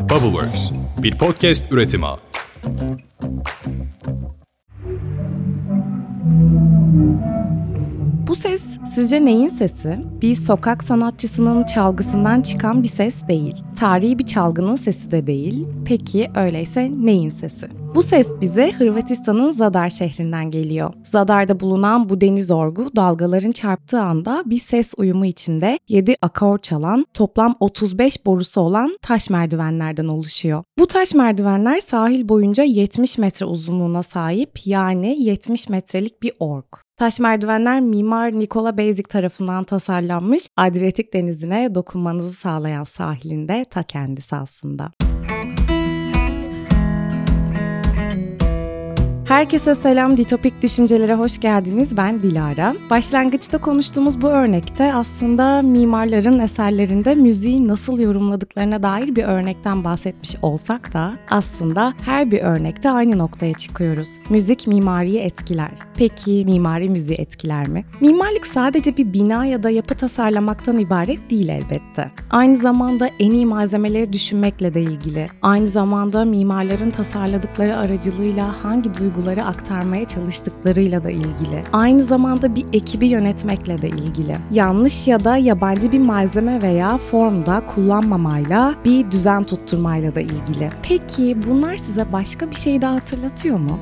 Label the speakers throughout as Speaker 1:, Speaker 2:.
Speaker 1: Bubbleworks, bir podcast üretimi.
Speaker 2: Bu ses sizce neyin sesi? Bir sokak sanatçısının çalgısından çıkan bir ses değil. Tarihi bir çalgının sesi de değil. Peki öyleyse neyin sesi? Bu ses bize Hırvatistan'ın Zadar şehrinden geliyor. Zadar'da bulunan bu deniz orgu dalgaların çarptığı anda bir ses uyumu içinde 7 akor çalan toplam 35 borusu olan taş merdivenlerden oluşuyor. Bu taş merdivenler sahil boyunca 70 metre uzunluğuna sahip yani 70 metrelik bir org. Taş merdivenler mimar Nikola Basic tarafından tasarlanmış Adriyatik denizine dokunmanızı sağlayan sahilinde ta kendisi aslında. Herkese selam, Ditopik Düşüncelere hoş geldiniz. Ben Dilara. Başlangıçta konuştuğumuz bu örnekte aslında mimarların eserlerinde müziği nasıl yorumladıklarına dair bir örnekten bahsetmiş olsak da aslında her bir örnekte aynı noktaya çıkıyoruz. Müzik mimariyi etkiler. Peki mimari müziği etkiler mi? Mimarlık sadece bir bina ya da yapı tasarlamaktan ibaret değil elbette. Aynı zamanda en iyi malzemeleri düşünmekle de ilgili. Aynı zamanda mimarların tasarladıkları aracılığıyla hangi duygu duyguları aktarmaya çalıştıklarıyla da ilgili. Aynı zamanda bir ekibi yönetmekle de ilgili. Yanlış ya da yabancı bir malzeme veya formda kullanmamayla bir düzen tutturmayla da ilgili. Peki bunlar size başka bir şey daha hatırlatıyor mu?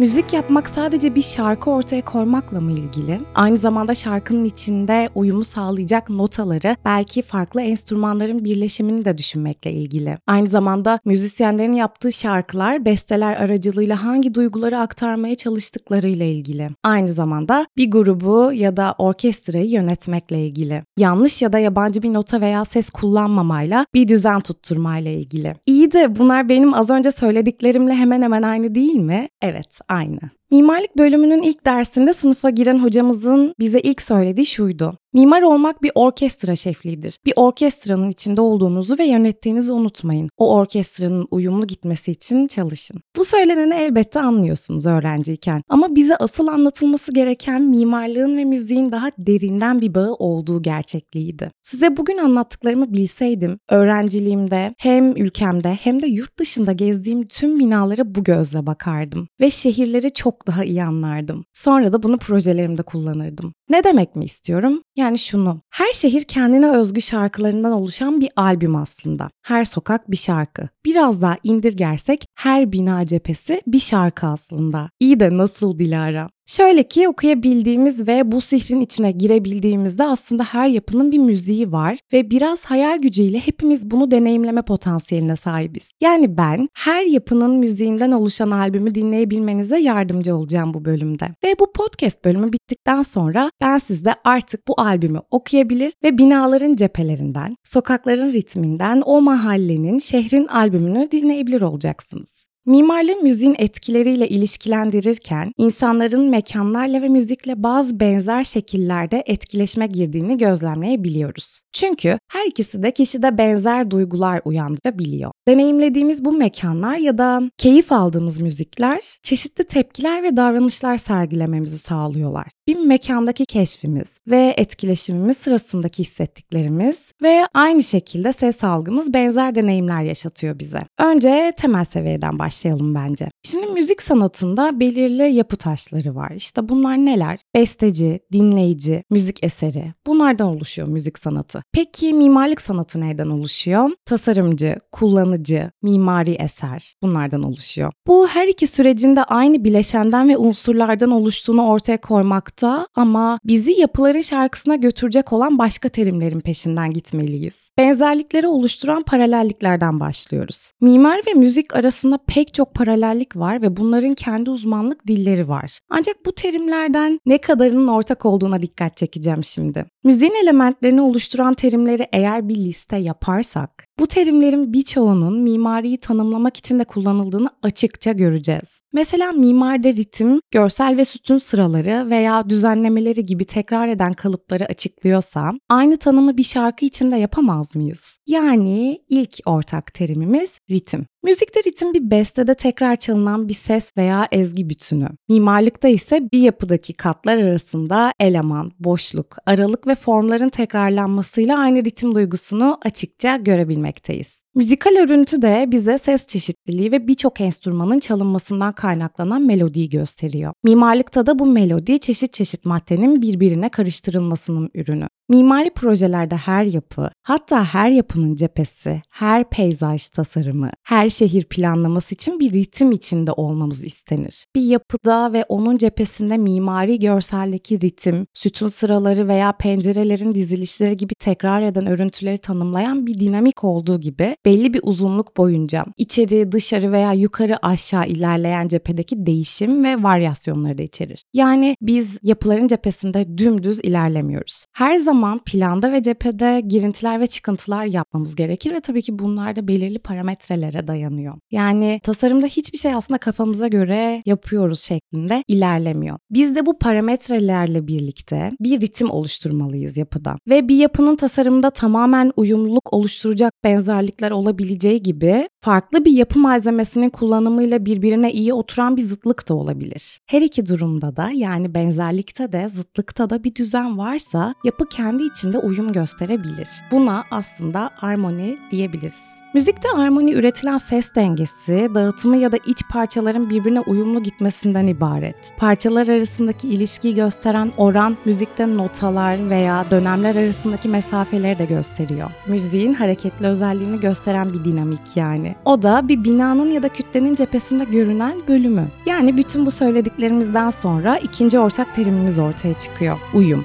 Speaker 2: Müzik yapmak sadece bir şarkı ortaya koymakla mı ilgili? Aynı zamanda şarkının içinde uyumu sağlayacak notaları, belki farklı enstrümanların birleşimini de düşünmekle ilgili. Aynı zamanda müzisyenlerin yaptığı şarkılar, besteler aracılığıyla hangi duyguları aktarmaya çalıştıklarıyla ilgili. Aynı zamanda bir grubu ya da orkestrayı yönetmekle ilgili. Yanlış ya da yabancı bir nota veya ses kullanmamayla bir düzen tutturmayla ilgili. İyi de bunlar benim az önce söylediklerimle hemen hemen aynı değil mi? Evet, aynı. Mimarlık bölümünün ilk dersinde sınıfa giren hocamızın bize ilk söylediği şuydu. Mimar olmak bir orkestra şefliğidir. Bir orkestranın içinde olduğunuzu ve yönettiğinizi unutmayın. O orkestranın uyumlu gitmesi için çalışın. Bu söyleneni elbette anlıyorsunuz öğrenciyken. Ama bize asıl anlatılması gereken mimarlığın ve müziğin daha derinden bir bağı olduğu gerçekliğiydi. Size bugün anlattıklarımı bilseydim, öğrenciliğimde hem ülkemde hem de yurt dışında gezdiğim tüm binalara bu gözle bakardım. Ve şehirleri çok daha iyi anlardım. Sonra da bunu projelerimde kullanırdım. Ne demek mi istiyorum? Yani şunu. Her şehir kendine özgü şarkılarından oluşan bir albüm aslında. Her sokak bir şarkı. Biraz daha indirgersek her bina cephesi bir şarkı aslında. İyi de nasıl Dilara? Şöyle ki okuyabildiğimiz ve bu sihrin içine girebildiğimizde aslında her yapının bir müziği var ve biraz hayal gücüyle hepimiz bunu deneyimleme potansiyeline sahibiz. Yani ben her yapının müziğinden oluşan albümü dinleyebilmenize yardımcı olacağım bu bölümde. Ve bu podcast bölümü bittikten sonra ben sizde artık bu albümü okuyabilir ve binaların cephelerinden, sokakların ritminden, o mahallenin, şehrin albümünü dinleyebilir olacaksınız. Mimarlığın müziğin etkileriyle ilişkilendirirken insanların mekanlarla ve müzikle bazı benzer şekillerde etkileşme girdiğini gözlemleyebiliyoruz. Çünkü her ikisi de kişide benzer duygular uyandırabiliyor. Deneyimlediğimiz bu mekanlar ya da keyif aldığımız müzikler çeşitli tepkiler ve davranışlar sergilememizi sağlıyorlar. Bir mekandaki keşfimiz ve etkileşimimiz sırasındaki hissettiklerimiz ve aynı şekilde ses algımız benzer deneyimler yaşatıyor bize. Önce temel seviyeden başlayalım bence. Şimdi müzik sanatında belirli yapı taşları var. İşte bunlar neler? Besteci, dinleyici, müzik eseri. Bunlardan oluşuyor müzik sanatı. Peki mimarlık sanatı neyden oluşuyor? Tasarımcı, kullanıcı, mimari eser bunlardan oluşuyor. Bu her iki sürecinde aynı bileşenden ve unsurlardan oluştuğunu ortaya koymakta ama bizi yapıların şarkısına götürecek olan başka terimlerin peşinden gitmeliyiz. Benzerlikleri oluşturan paralelliklerden başlıyoruz. Mimar ve müzik arasında pek çok paralellik var ve bunların kendi uzmanlık dilleri var. Ancak bu terimlerden ne kadarının ortak olduğuna dikkat çekeceğim şimdi. Müziğin elementlerini oluşturan terimleri eğer bir liste yaparsak, bu terimlerin birçoğunun mimariyi tanımlamak için de kullanıldığını açıkça göreceğiz. Mesela mimarda ritim, görsel ve sütun sıraları veya düzenlemeleri gibi tekrar eden kalıpları açıklıyorsa, aynı tanımı bir şarkı için de yapamaz mıyız? Yani ilk ortak terimimiz ritim. Müzikte ritim bir bestede tekrar çalınan bir ses veya ezgi bütünü. Mimarlıkta ise bir yapıdaki katlar arasında eleman, boşluk, aralık ve formların tekrarlanmasıyla aynı ritim duygusunu açıkça görebilmekteyiz. Müzikal örüntü de bize ses çeşitliliği ve birçok enstrümanın çalınmasından kaynaklanan melodiyi gösteriyor. Mimarlıkta da bu melodi çeşit çeşit maddenin birbirine karıştırılmasının ürünü. Mimari projelerde her yapı, hatta her yapının cephesi, her peyzaj tasarımı, her şehir planlaması için bir ritim içinde olmamız istenir. Bir yapıda ve onun cephesinde mimari görseldeki ritim, sütun sıraları veya pencerelerin dizilişleri gibi tekrar eden örüntüleri tanımlayan bir dinamik olduğu gibi belli bir uzunluk boyunca içeri, dışarı veya yukarı aşağı ilerleyen cephedeki değişim ve varyasyonları da içerir. Yani biz yapıların cephesinde dümdüz ilerlemiyoruz. Her zaman planda ve cephede girintiler ve çıkıntılar yapmamız gerekir ve tabii ki bunlar da belirli parametrelere dayanıyor. Yani tasarımda hiçbir şey aslında kafamıza göre yapıyoruz şeklinde ilerlemiyor. Biz de bu parametrelerle birlikte bir ritim oluşturmalıyız yapıda. Ve bir yapının tasarımında tamamen uyumluluk oluşturacak benzerlikler olabileceği gibi farklı bir yapı malzemesinin kullanımıyla birbirine iyi oturan bir zıtlık da olabilir. Her iki durumda da yani benzerlikte de zıtlıkta da bir düzen varsa yapı kendi içinde uyum gösterebilir. Buna aslında armoni diyebiliriz. Müzikte armoni üretilen ses dengesi, dağıtımı ya da iç parçaların birbirine uyumlu gitmesinden ibaret. Parçalar arasındaki ilişkiyi gösteren oran müzikte notalar veya dönemler arasındaki mesafeleri de gösteriyor. Müziğin hareketli özelliğini gösteren bir dinamik yani. O da bir binanın ya da kütlenin cephesinde görünen bölümü. Yani bütün bu söylediklerimizden sonra ikinci ortak terimimiz ortaya çıkıyor. Uyum.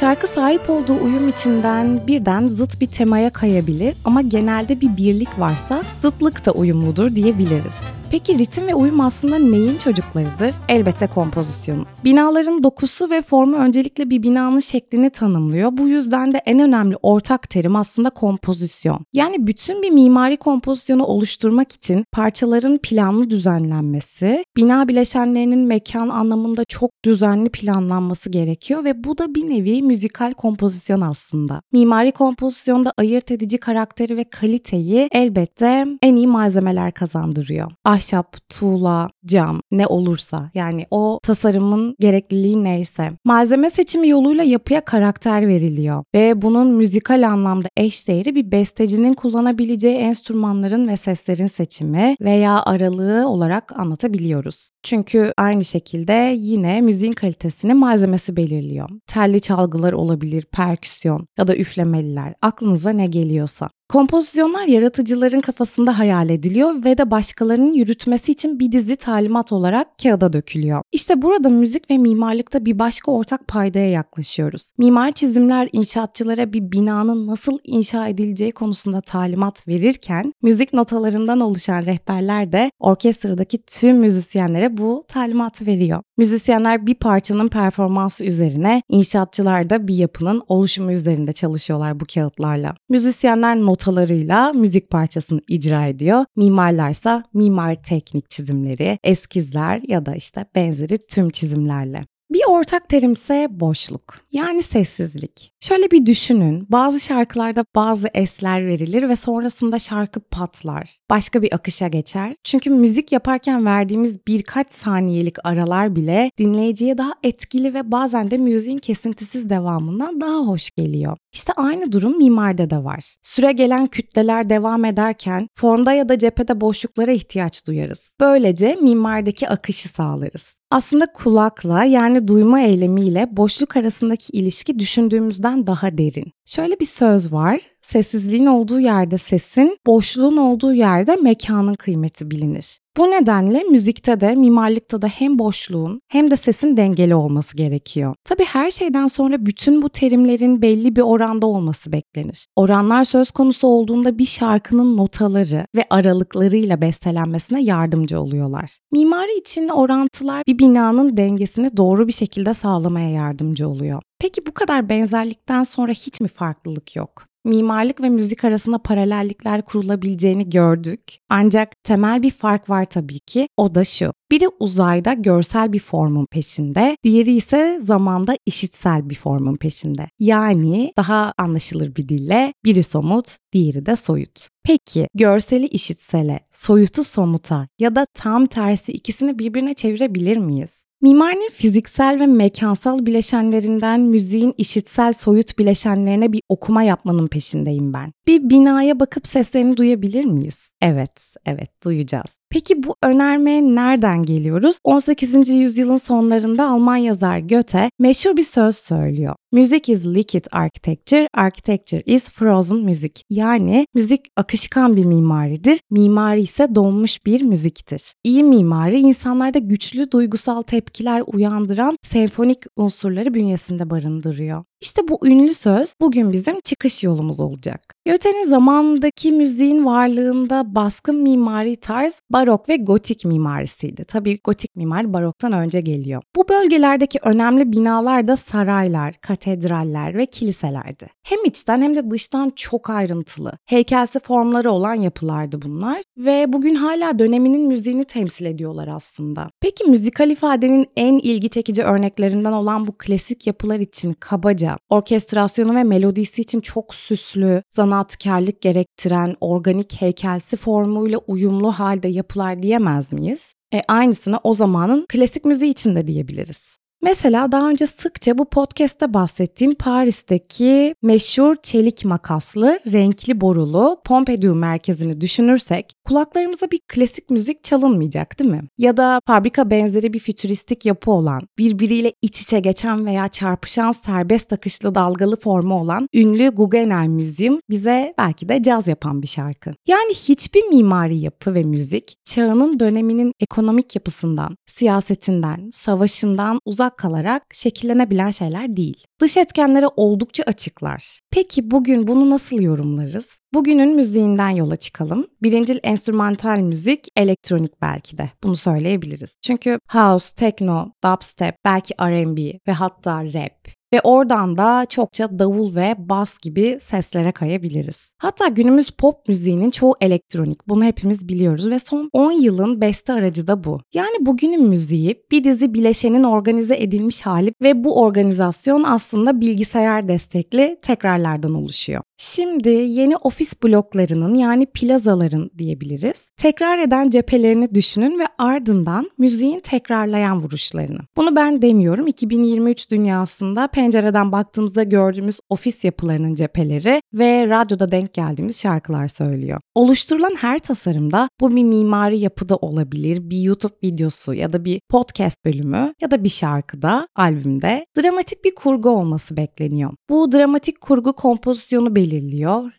Speaker 2: Şarkı sahip olduğu uyum içinden birden zıt bir temaya kayabilir ama genelde bir birlik varsa zıtlık da uyumludur diyebiliriz. Peki ritim ve uyum aslında neyin çocuklarıdır? Elbette kompozisyonu. Binaların dokusu ve formu öncelikle bir binanın şeklini tanımlıyor. Bu yüzden de en önemli ortak terim aslında kompozisyon. Yani bütün bir mimari kompozisyonu oluşturmak için parçaların planlı düzenlenmesi, bina bileşenlerinin mekan anlamında çok düzenli planlanması gerekiyor ve bu da bir nevi müzikal kompozisyon aslında. Mimari kompozisyonda ayırt edici karakteri ve kaliteyi elbette en iyi malzemeler kazandırıyor ahşap, tuğla, cam ne olursa yani o tasarımın gerekliliği neyse. Malzeme seçimi yoluyla yapıya karakter veriliyor ve bunun müzikal anlamda eş değeri bir bestecinin kullanabileceği enstrümanların ve seslerin seçimi veya aralığı olarak anlatabiliyoruz. Çünkü aynı şekilde yine müziğin kalitesini malzemesi belirliyor. Telli çalgılar olabilir, perküsyon ya da üflemeliler. Aklınıza ne geliyorsa. Kompozisyonlar yaratıcıların kafasında hayal ediliyor ve de başkalarının yürütmesi için bir dizi talimat olarak kağıda dökülüyor. İşte burada müzik ve mimarlıkta bir başka ortak paydaya yaklaşıyoruz. Mimar çizimler inşaatçılara bir binanın nasıl inşa edileceği konusunda talimat verirken müzik notalarından oluşan rehberler de orkestradaki tüm müzisyenlere bu talimatı veriyor. Müzisyenler bir parçanın performansı üzerine, inşaatçılar da bir yapının oluşumu üzerinde çalışıyorlar bu kağıtlarla. Müzisyenler notalarıyla müzik parçasını icra ediyor. Mimarlarsa mimar teknik çizimleri, eskizler ya da işte benzeri tüm çizimlerle. Bir ortak terimse boşluk. Yani sessizlik. Şöyle bir düşünün. Bazı şarkılarda bazı esler verilir ve sonrasında şarkı patlar. Başka bir akışa geçer. Çünkü müzik yaparken verdiğimiz birkaç saniyelik aralar bile dinleyiciye daha etkili ve bazen de müziğin kesintisiz devamından daha hoş geliyor. İşte aynı durum mimarda da var. Süre gelen kütleler devam ederken formda ya da cephede boşluklara ihtiyaç duyarız. Böylece mimardaki akışı sağlarız. Aslında kulakla yani duyma eylemiyle boşluk arasındaki ilişki düşündüğümüzden daha derin. Şöyle bir söz var. Sessizliğin olduğu yerde sesin, boşluğun olduğu yerde mekanın kıymeti bilinir. Bu nedenle müzikte de mimarlıkta da hem boşluğun hem de sesin dengeli olması gerekiyor. Tabi her şeyden sonra bütün bu terimlerin belli bir oranda olması beklenir. Oranlar söz konusu olduğunda bir şarkının notaları ve aralıklarıyla bestelenmesine yardımcı oluyorlar. Mimari için orantılar bir binanın dengesini doğru bir şekilde sağlamaya yardımcı oluyor. Peki bu kadar benzerlikten sonra hiç mi farklılık yok? Mimarlık ve müzik arasında paralellikler kurulabileceğini gördük. Ancak temel bir fark var tabii ki. O da şu. Biri uzayda görsel bir formun peşinde, diğeri ise zamanda işitsel bir formun peşinde. Yani daha anlaşılır bir dille biri somut, diğeri de soyut. Peki görseli işitsele, soyutu somuta ya da tam tersi ikisini birbirine çevirebilir miyiz? Mimarinin fiziksel ve mekansal bileşenlerinden müziğin işitsel soyut bileşenlerine bir okuma yapmanın peşindeyim ben. Bir binaya bakıp seslerini duyabilir miyiz? Evet, evet duyacağız. Peki bu önermeye nereden geliyoruz? 18. yüzyılın sonlarında Alman yazar Goethe meşhur bir söz söylüyor. Music is liquid architecture, architecture is frozen music. Yani müzik akışkan bir mimaridir, mimari ise donmuş bir müziktir. İyi mimari insanlarda güçlü duygusal tepkiler uyandıran senfonik unsurları bünyesinde barındırıyor. İşte bu ünlü söz bugün bizim çıkış yolumuz olacak. Goethe'nin zamandaki müziğin varlığında baskın mimari tarz barok ve gotik mimarisiydi. Tabii gotik mimari baroktan önce geliyor. Bu bölgelerdeki önemli binalar da saraylar, katedraller ve kiliselerdi. Hem içten hem de dıştan çok ayrıntılı, heykelsi formları olan yapılardı bunlar ve bugün hala döneminin müziğini temsil ediyorlar aslında. Peki müzikal ifadenin en ilgi çekici örneklerinden olan bu klasik yapılar için kabaca orkestrasyonu ve melodisi için çok süslü, zanaatkarlık gerektiren, organik heykelsi formuyla uyumlu halde yapılar diyemez miyiz? E aynısını o zamanın klasik müziği için de diyebiliriz. Mesela daha önce sıkça bu podcast'te bahsettiğim Paris'teki meşhur çelik makaslı, renkli borulu Pompidou merkezini düşünürsek kulaklarımıza bir klasik müzik çalınmayacak değil mi? Ya da fabrika benzeri bir fütüristik yapı olan, birbiriyle iç içe geçen veya çarpışan serbest akışlı dalgalı formu olan ünlü Guggenheim Müziğim bize belki de caz yapan bir şarkı. Yani hiçbir mimari yapı ve müzik çağının döneminin ekonomik yapısından, siyasetinden, savaşından uzak uzak kalarak şekillenebilen şeyler değil. Dış etkenlere oldukça açıklar. Peki bugün bunu nasıl yorumlarız? Bugünün müziğinden yola çıkalım. Birincil enstrümantal müzik elektronik belki de. Bunu söyleyebiliriz. Çünkü house, techno, dubstep, belki R&B ve hatta rap ve oradan da çokça davul ve bas gibi seslere kayabiliriz. Hatta günümüz pop müziğinin çoğu elektronik. Bunu hepimiz biliyoruz ve son 10 yılın beste aracı da bu. Yani bugünün müziği bir dizi bileşenin organize edilmiş hali ve bu organizasyon aslında bilgisayar destekli tekrarlardan oluşuyor. Şimdi yeni ofis bloklarının yani plazaların diyebiliriz. Tekrar eden cephelerini düşünün ve ardından müziğin tekrarlayan vuruşlarını. Bunu ben demiyorum. 2023 dünyasında pencereden baktığımızda gördüğümüz ofis yapılarının cepheleri ve radyoda denk geldiğimiz şarkılar söylüyor. Oluşturulan her tasarımda bu bir mimari yapıda olabilir, bir YouTube videosu ya da bir podcast bölümü ya da bir şarkıda, albümde dramatik bir kurgu olması bekleniyor. Bu dramatik kurgu kompozisyonu belirliyor,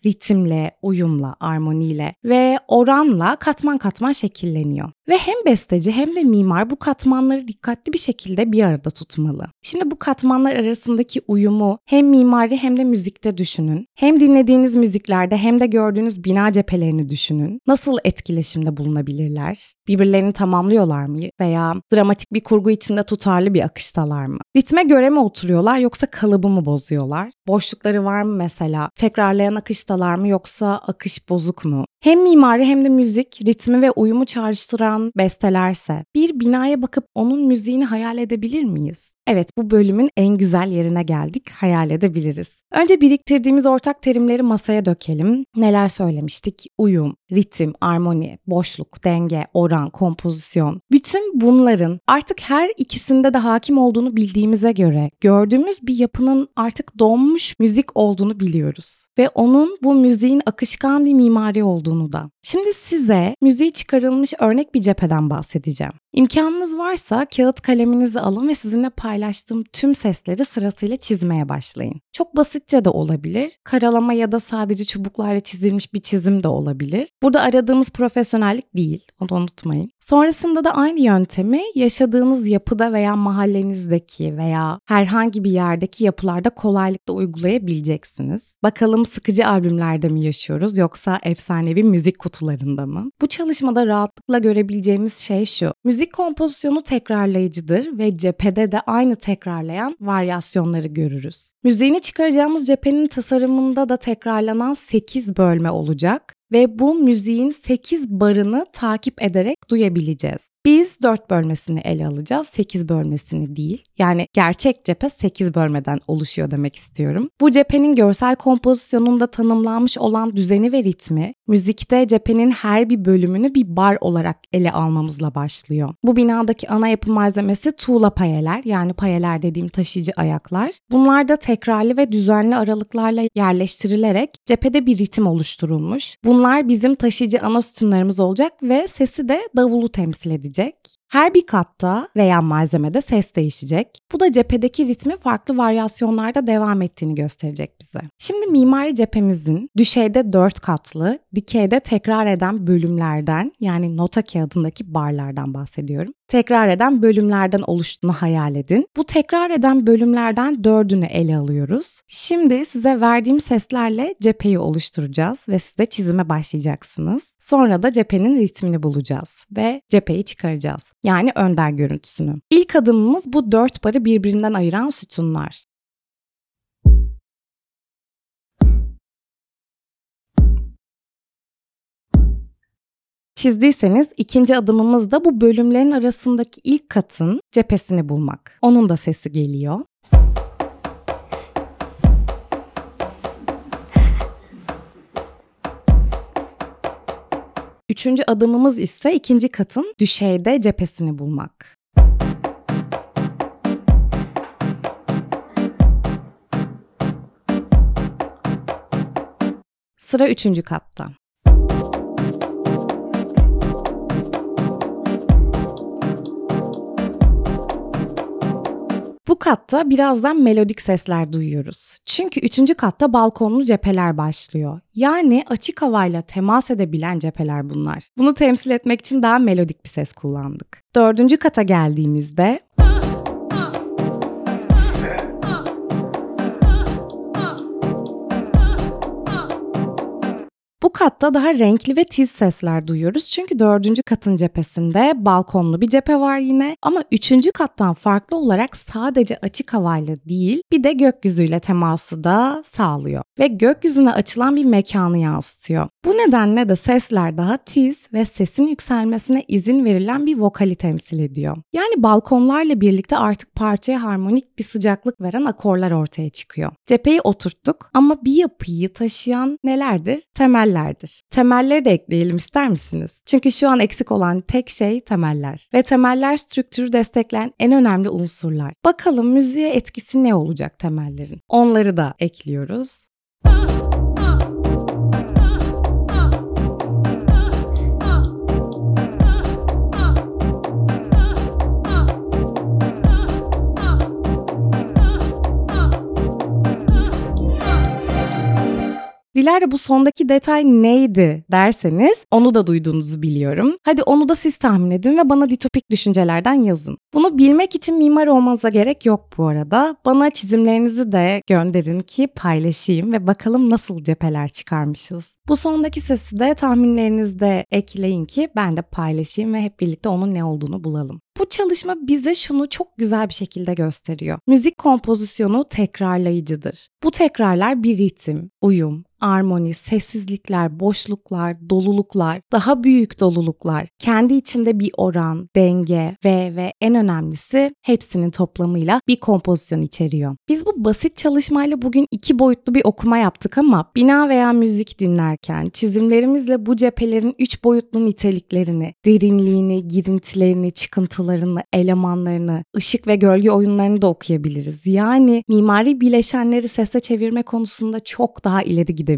Speaker 2: ritimle, uyumla, armoniyle ve oranla katman katman şekilleniyor. Ve hem besteci hem de mimar bu katmanları dikkatli bir şekilde bir arada tutmalı. Şimdi bu katmanlar arasındaki uyumu hem mimari hem de müzikte düşünün. Hem dinlediğiniz müziklerde hem de gördüğünüz bina cephelerini düşünün. Nasıl etkileşimde bulunabilirler? Birbirlerini tamamlıyorlar mı? Veya dramatik bir kurgu içinde tutarlı bir akıştalar mı? Ritme göre mi oturuyorlar yoksa kalıbı mı bozuyorlar? Boşlukları var mı mesela? Tekrarlayan akıştalar mı yoksa akış bozuk mu? Hem mimari hem de müzik, ritmi ve uyumu çağrıştıran bestelerse bir binaya bakıp onun müziğini hayal edebilir miyiz? Evet bu bölümün en güzel yerine geldik. Hayal edebiliriz. Önce biriktirdiğimiz ortak terimleri masaya dökelim. Neler söylemiştik? Uyum, ritim, armoni, boşluk, denge, oran, kompozisyon. Bütün bunların artık her ikisinde de hakim olduğunu bildiğimize göre gördüğümüz bir yapının artık donmuş müzik olduğunu biliyoruz. Ve onun bu müziğin akışkan bir mimari olduğunu da. Şimdi size müziği çıkarılmış örnek bir cepheden bahsedeceğim. İmkanınız varsa kağıt kaleminizi alın ve sizinle paylaştığım tüm sesleri sırasıyla çizmeye başlayın. Çok basitçe de olabilir. Karalama ya da sadece çubuklarla çizilmiş bir çizim de olabilir. Burada aradığımız profesyonellik değil, onu unutmayın. Sonrasında da aynı yöntemi yaşadığınız yapıda veya mahallenizdeki veya herhangi bir yerdeki yapılarda kolaylıkla uygulayabileceksiniz. Bakalım sıkıcı albümlerde mi yaşıyoruz yoksa efsanevi müzik kutularında mı? Bu çalışmada rahatlıkla görebileceğimiz şey şu. Müzik Müzik kompozisyonu tekrarlayıcıdır ve cephede de aynı tekrarlayan varyasyonları görürüz. Müziğini çıkaracağımız cephenin tasarımında da tekrarlanan 8 bölme olacak ve bu müziğin 8 barını takip ederek duyabileceğiz. Biz 4 bölmesini ele alacağız, 8 bölmesini değil. Yani gerçek cephe 8 bölmeden oluşuyor demek istiyorum. Bu cephenin görsel kompozisyonunda tanımlanmış olan düzeni ve ritmi, müzikte cephenin her bir bölümünü bir bar olarak ele almamızla başlıyor. Bu binadaki ana yapı malzemesi tuğla payeler, yani payeler dediğim taşıyıcı ayaklar. Bunlar da tekrarlı ve düzenli aralıklarla yerleştirilerek cephede bir ritim oluşturulmuş. Bunlar bizim taşıyıcı ana sütunlarımız olacak ve sesi de davulu temsil edecek edecek. Her bir katta veya malzemede ses değişecek. Bu da cephedeki ritmi farklı varyasyonlarda devam ettiğini gösterecek bize. Şimdi mimari cephemizin düşeyde 4 katlı, dikeyde tekrar eden bölümlerden yani nota kağıdındaki barlardan bahsediyorum tekrar eden bölümlerden oluştuğunu hayal edin. Bu tekrar eden bölümlerden dördünü ele alıyoruz. Şimdi size verdiğim seslerle cepheyi oluşturacağız ve siz de çizime başlayacaksınız. Sonra da cephenin ritmini bulacağız ve cepheyi çıkaracağız. Yani önden görüntüsünü. İlk adımımız bu dört barı birbirinden ayıran sütunlar. Çizdiyseniz ikinci adımımız da bu bölümlerin arasındaki ilk katın cephesini bulmak. Onun da sesi geliyor. Üçüncü adımımız ise ikinci katın düşeyde cephesini bulmak. Sıra üçüncü katta. Bu katta birazdan melodik sesler duyuyoruz. Çünkü üçüncü katta balkonlu cepheler başlıyor. Yani açık havayla temas edebilen cepheler bunlar. Bunu temsil etmek için daha melodik bir ses kullandık. Dördüncü kata geldiğimizde Bu katta daha renkli ve tiz sesler duyuyoruz. Çünkü dördüncü katın cephesinde balkonlu bir cephe var yine. Ama üçüncü kattan farklı olarak sadece açık havayla değil bir de gökyüzüyle teması da sağlıyor. Ve gökyüzüne açılan bir mekanı yansıtıyor. Bu nedenle de sesler daha tiz ve sesin yükselmesine izin verilen bir vokali temsil ediyor. Yani balkonlarla birlikte artık parçaya harmonik bir sıcaklık veren akorlar ortaya çıkıyor. Cepheyi oturttuk ama bir yapıyı taşıyan nelerdir? Temel temellerdir. Temelleri de ekleyelim ister misiniz? Çünkü şu an eksik olan tek şey temeller. Ve temeller strüktürü destekleyen en önemli unsurlar. Bakalım müziğe etkisi ne olacak temellerin? Onları da ekliyoruz. Dilara bu sondaki detay neydi derseniz onu da duyduğunuzu biliyorum. Hadi onu da siz tahmin edin ve bana ditopik düşüncelerden yazın. Bunu bilmek için mimar olmanıza gerek yok bu arada. Bana çizimlerinizi de gönderin ki paylaşayım ve bakalım nasıl cepheler çıkarmışız. Bu sondaki sesi de tahminlerinizde ekleyin ki ben de paylaşayım ve hep birlikte onun ne olduğunu bulalım. Bu çalışma bize şunu çok güzel bir şekilde gösteriyor. Müzik kompozisyonu tekrarlayıcıdır. Bu tekrarlar bir ritim, uyum, armoni, sessizlikler, boşluklar, doluluklar, daha büyük doluluklar, kendi içinde bir oran, denge ve ve en önemlisi hepsinin toplamıyla bir kompozisyon içeriyor. Biz bu basit çalışmayla bugün iki boyutlu bir okuma yaptık ama bina veya müzik dinlerken çizimlerimizle bu cephelerin üç boyutlu niteliklerini, derinliğini, girintilerini, çıkıntılarını, elemanlarını, ışık ve gölge oyunlarını da okuyabiliriz. Yani mimari bileşenleri sese çevirme konusunda çok daha ileri gidebiliriz.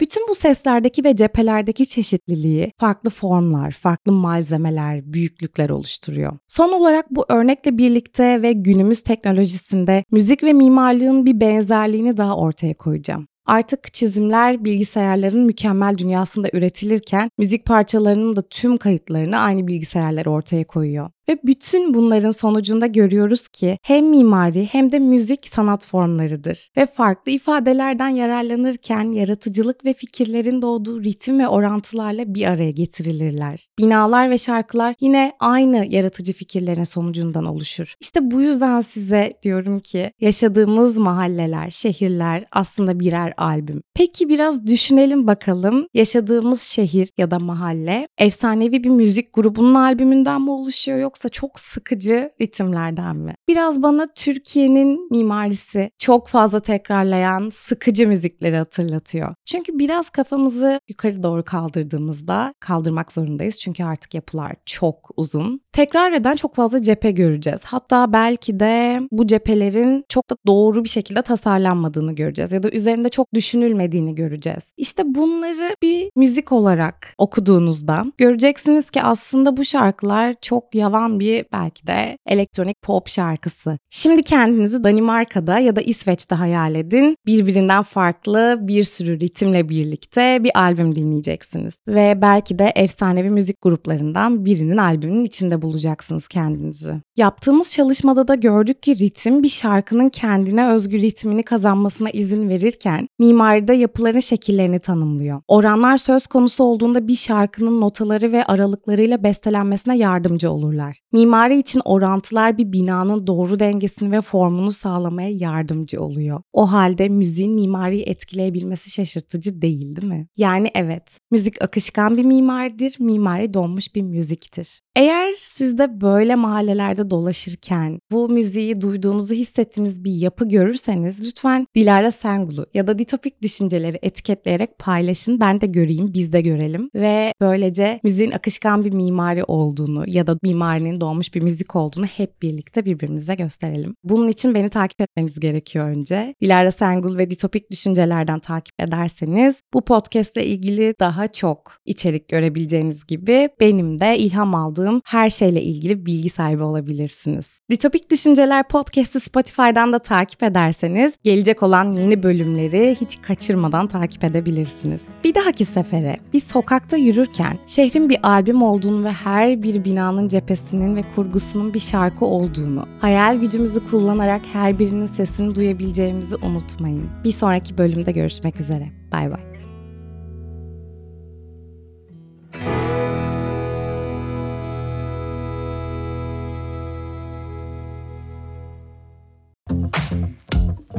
Speaker 2: Bütün bu seslerdeki ve cephelerdeki çeşitliliği farklı formlar, farklı malzemeler, büyüklükler oluşturuyor. Son olarak bu örnekle birlikte ve günümüz teknolojisinde müzik ve mimarlığın bir benzerliğini daha ortaya koyacağım. Artık çizimler bilgisayarların mükemmel dünyasında üretilirken müzik parçalarının da tüm kayıtlarını aynı bilgisayarlar ortaya koyuyor. Ve bütün bunların sonucunda görüyoruz ki hem mimari hem de müzik sanat formlarıdır. Ve farklı ifadelerden yararlanırken yaratıcılık ve fikirlerin doğduğu ritim ve orantılarla bir araya getirilirler. Binalar ve şarkılar yine aynı yaratıcı fikirlerin sonucundan oluşur. İşte bu yüzden size diyorum ki yaşadığımız mahalleler, şehirler aslında birer albüm. Peki biraz düşünelim bakalım yaşadığımız şehir ya da mahalle efsanevi bir müzik grubunun albümünden mi oluşuyor yoksa çok sıkıcı ritimlerden mi? Biraz bana Türkiye'nin mimarisi çok fazla tekrarlayan sıkıcı müzikleri hatırlatıyor. Çünkü biraz kafamızı yukarı doğru kaldırdığımızda kaldırmak zorundayız çünkü artık yapılar çok uzun. Tekrar eden çok fazla cephe göreceğiz. Hatta belki de bu cephelerin çok da doğru bir şekilde tasarlanmadığını göreceğiz ya da üzerinde çok düşünülmediğini göreceğiz. İşte bunları bir müzik olarak okuduğunuzda göreceksiniz ki aslında bu şarkılar çok yavan bir belki de elektronik pop şarkısı. Şimdi kendinizi Danimarka'da ya da İsveç'te hayal edin. Birbirinden farklı bir sürü ritimle birlikte bir albüm dinleyeceksiniz. Ve belki de efsanevi müzik gruplarından birinin albümünün içinde bulacaksınız kendinizi. Yaptığımız çalışmada da gördük ki ritim bir şarkının kendine özgü ritmini kazanmasına izin verirken mimaride yapıların şekillerini tanımlıyor. Oranlar söz konusu olduğunda bir şarkının notaları ve aralıklarıyla bestelenmesine yardımcı olurlar. Mimari için orantılar bir binanın doğru dengesini ve formunu sağlamaya yardımcı oluyor. O halde müziğin mimariyi etkileyebilmesi şaşırtıcı değil değil mi? Yani evet, müzik akışkan bir mimaridir, mimari donmuş bir müziktir. Eğer siz de böyle mahallelerde dolaşırken bu müziği duyduğunuzu hissettiğiniz bir yapı görürseniz lütfen Dilara Sengul'u ya da ditopik düşünceleri etiketleyerek paylaşın. Ben de göreyim, biz de görelim ve böylece müziğin akışkan bir mimari olduğunu ya da mimarinin doğmuş bir müzik olduğunu hep birlikte birbirimize gösterelim. Bunun için beni takip etmeniz gerekiyor önce. Dilara Sengul ve ditopik düşüncelerden takip ederseniz bu podcast ile ilgili daha çok içerik görebileceğiniz gibi benim de ilham aldığım her şeyle ilgili bilgi sahibi olabilirsiniz. Ditopik Düşünceler podcast'i Spotify'dan da takip ederseniz gelecek olan yeni bölümleri hiç kaçırmadan takip edebilirsiniz. Bir dahaki sefere bir sokakta yürürken şehrin bir albüm olduğunu ve her bir binanın cephesinin ve kurgusunun bir şarkı olduğunu, hayal gücümüzü kullanarak her birinin sesini duyabileceğimizi unutmayın. Bir sonraki bölümde görüşmek üzere. Bay bay.